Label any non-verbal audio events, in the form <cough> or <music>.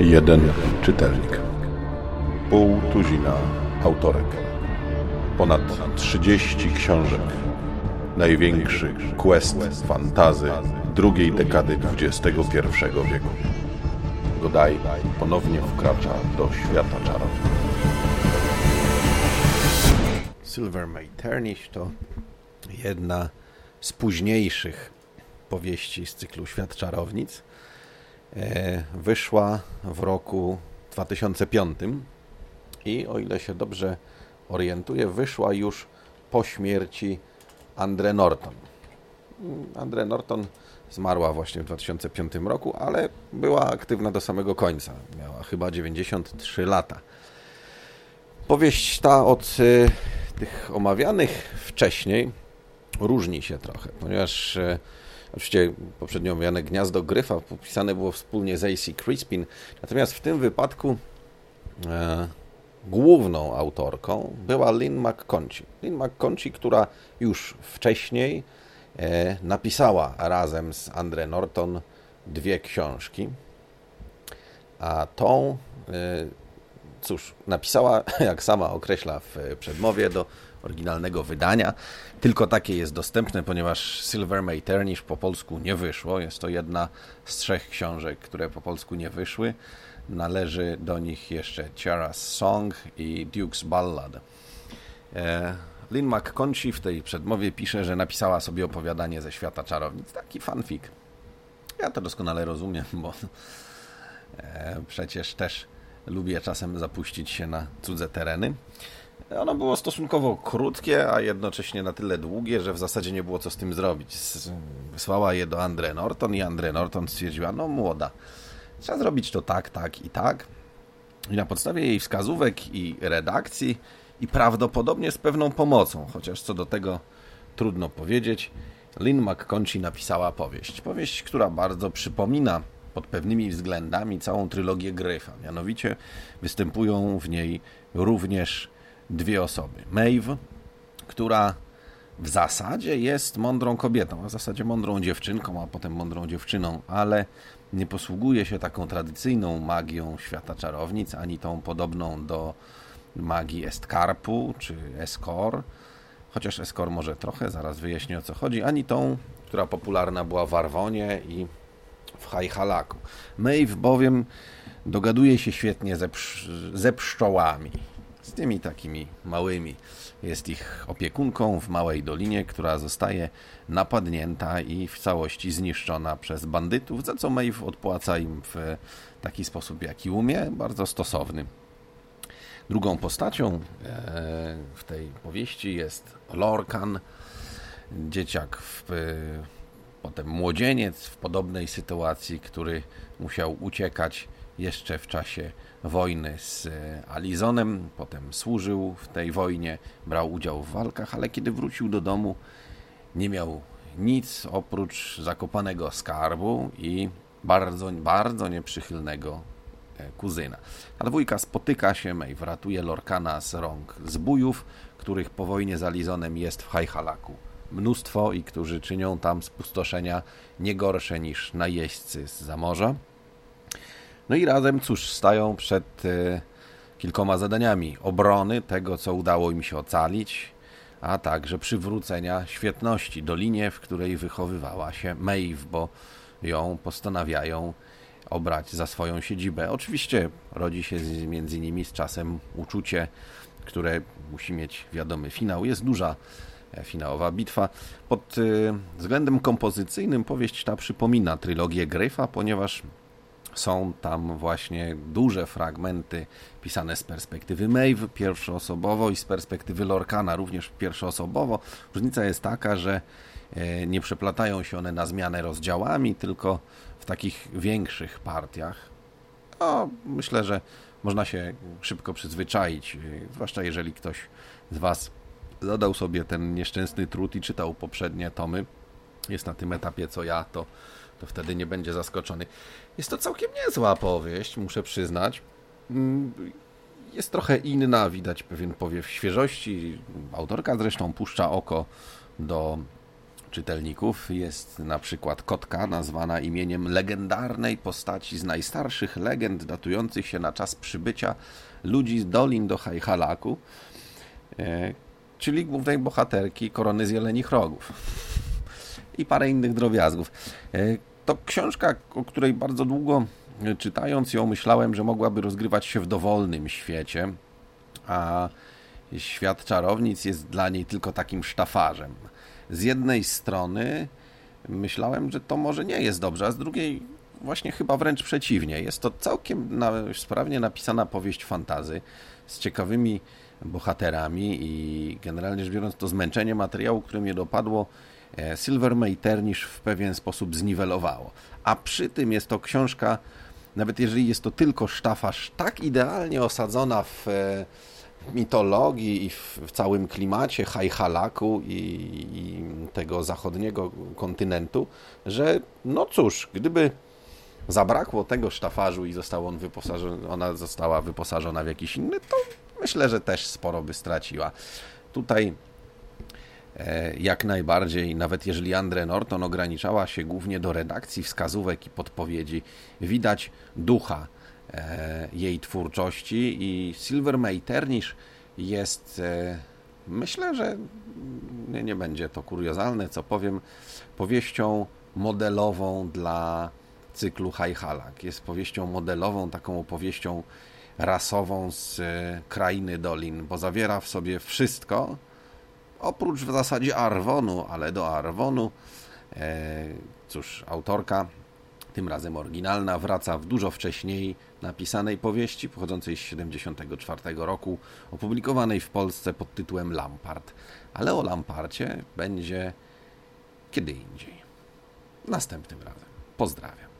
Jeden czytelnik. Pół tuzina autorek. Ponad 30 książek. Największy quest fantazy drugiej dekady XXI wieku. Godaj ponownie wkracza do świata czarów. Silver Maternish to jedna z późniejszych powieści z cyklu Świat Czarownic. E, wyszła w roku 2005 i o ile się dobrze orientuję, wyszła już po śmierci Andre Norton. Andre Norton zmarła właśnie w 2005 roku, ale była aktywna do samego końca. Miała chyba 93 lata. Powieść ta od y, tych omawianych wcześniej różni się trochę, ponieważ y, oczywiście poprzednio omawiane Gniazdo Gryfa popisane było wspólnie z A.C. Crispin, natomiast w tym wypadku e, główną autorką była Lynn McConchie. Lynn McConchie, która już wcześniej e, napisała razem z Andre Norton dwie książki, a tą, e, cóż, napisała, <laughs> jak sama określa w przedmowie do oryginalnego wydania. Tylko takie jest dostępne, ponieważ Silver Maternish po polsku nie wyszło. Jest to jedna z trzech książek, które po polsku nie wyszły. Należy do nich jeszcze Ciara's Song i Duke's Ballad. E, Lynn McConchie w tej przedmowie pisze, że napisała sobie opowiadanie ze świata czarownic. Taki fanfic. Ja to doskonale rozumiem, bo e, przecież też lubię czasem zapuścić się na cudze tereny. Ono było stosunkowo krótkie, a jednocześnie na tyle długie, że w zasadzie nie było co z tym zrobić. Wysłała je do Andre Norton i Andre Norton stwierdziła, no młoda, trzeba zrobić to tak, tak i tak. I na podstawie jej wskazówek i redakcji i prawdopodobnie z pewną pomocą, chociaż co do tego trudno powiedzieć, Lynn McConchie napisała powieść. Powieść, która bardzo przypomina pod pewnymi względami całą trylogię Gryfa. Mianowicie występują w niej również dwie osoby. Maeve, która w zasadzie jest mądrą kobietą, a w zasadzie mądrą dziewczynką, a potem mądrą dziewczyną, ale nie posługuje się taką tradycyjną magią świata czarownic, ani tą podobną do magii Estkarpu czy Eskor, chociaż Eskor może trochę, zaraz wyjaśnię o co chodzi, ani tą, która popularna była w Arwonie i w Hajhalaku. Maeve bowiem dogaduje się świetnie ze, ze pszczołami z tymi takimi małymi. Jest ich opiekunką w małej dolinie, która zostaje napadnięta i w całości zniszczona przez bandytów, za co Maeve odpłaca im w taki sposób, jaki umie, bardzo stosowny. Drugą postacią e, w tej powieści jest Lorcan, dzieciak, w, potem młodzieniec w podobnej sytuacji, który musiał uciekać jeszcze w czasie wojny z e, Alizonem, potem służył w tej wojnie, brał udział w walkach, ale kiedy wrócił do domu, nie miał nic oprócz zakopanego skarbu i bardzo, bardzo nieprzychylnego e, kuzyna. Ta dwójka spotyka się i ratuje Lorkana z rąk zbójów, których po wojnie z Alizonem jest w Hajhalaku mnóstwo i którzy czynią tam spustoszenia nie gorsze niż najeźdźcy z zamorza. No i razem, cóż, stają przed e, kilkoma zadaniami obrony tego, co udało im się ocalić, a także przywrócenia świetności dolinie, w której wychowywała się Maeve, bo ją postanawiają obrać za swoją siedzibę. Oczywiście rodzi się między nimi z czasem uczucie, które musi mieć wiadomy finał. Jest duża e, finałowa bitwa. Pod e, względem kompozycyjnym powieść ta przypomina trylogię Gryfa, ponieważ są tam właśnie duże fragmenty pisane z perspektywy Maeve pierwszoosobowo i z perspektywy Lorkana również pierwszoosobowo. Różnica jest taka, że e, nie przeplatają się one na zmianę rozdziałami, tylko w takich większych partiach. No, myślę, że można się szybko przyzwyczaić, e, zwłaszcza jeżeli ktoś z Was zadał sobie ten nieszczęsny trud i czytał poprzednie tomy. Jest na tym etapie co ja, to to wtedy nie będzie zaskoczony. Jest to całkiem niezła powieść, muszę przyznać. Mm, jest trochę inna, widać pewien powiew świeżości. Autorka zresztą puszcza oko do czytelników. Jest na przykład kotka nazwana imieniem legendarnej postaci z najstarszych legend datujących się na czas przybycia ludzi z dolin do Hajhalaku, e, czyli głównej bohaterki Korony z Jelenich Rogów i parę innych drobiazgów. E, to książka, o której bardzo długo czytając ją myślałem, że mogłaby rozgrywać się w dowolnym świecie, a świat czarownic jest dla niej tylko takim sztafarzem. Z jednej strony myślałem, że to może nie jest dobrze, a z drugiej właśnie chyba wręcz przeciwnie. Jest to całkiem na, sprawnie napisana powieść fantazy z ciekawymi bohaterami i generalnie rzecz biorąc to zmęczenie materiału, które mnie dopadło, e, Silver Ternish w pewien sposób zniwelowało. A przy tym jest to książka, nawet jeżeli jest to tylko sztafaż, tak idealnie osadzona w e, mitologii i w, całym klimacie Hajhalaku i, i tego zachodniego kontynentu, że no cóż, gdyby zabrakło tego sztafarzu i został on wyposażony, ona została wyposażona w jakiś inny, to myślę, że też sporo by straciła. Tutaj e, jak najbardziej, nawet jeżeli Andre Norton ograniczała się głównie do redakcji wskazówek i podpowiedzi, widać ducha E, jej twórczości i Silver Ternish jest, e, myślę, że nie, nie będzie to kuriozalne, co powiem, powieścią modelową dla cyklu Hajhalak. Jest powieścią modelową, taką opowieścią rasową z e, krainy Dolin, bo zawiera w sobie wszystko, oprócz w zasadzie Arwonu, ale do Arwonu, cóż, autorka tym razem oryginalna, wraca w dużo wcześniej napisanej powieści pochodzącej z 1974 roku, opublikowanej w Polsce pod tytułem Lampart. Ale o Lamparcie będzie kiedy indziej. Następnym razem. Pozdrawiam.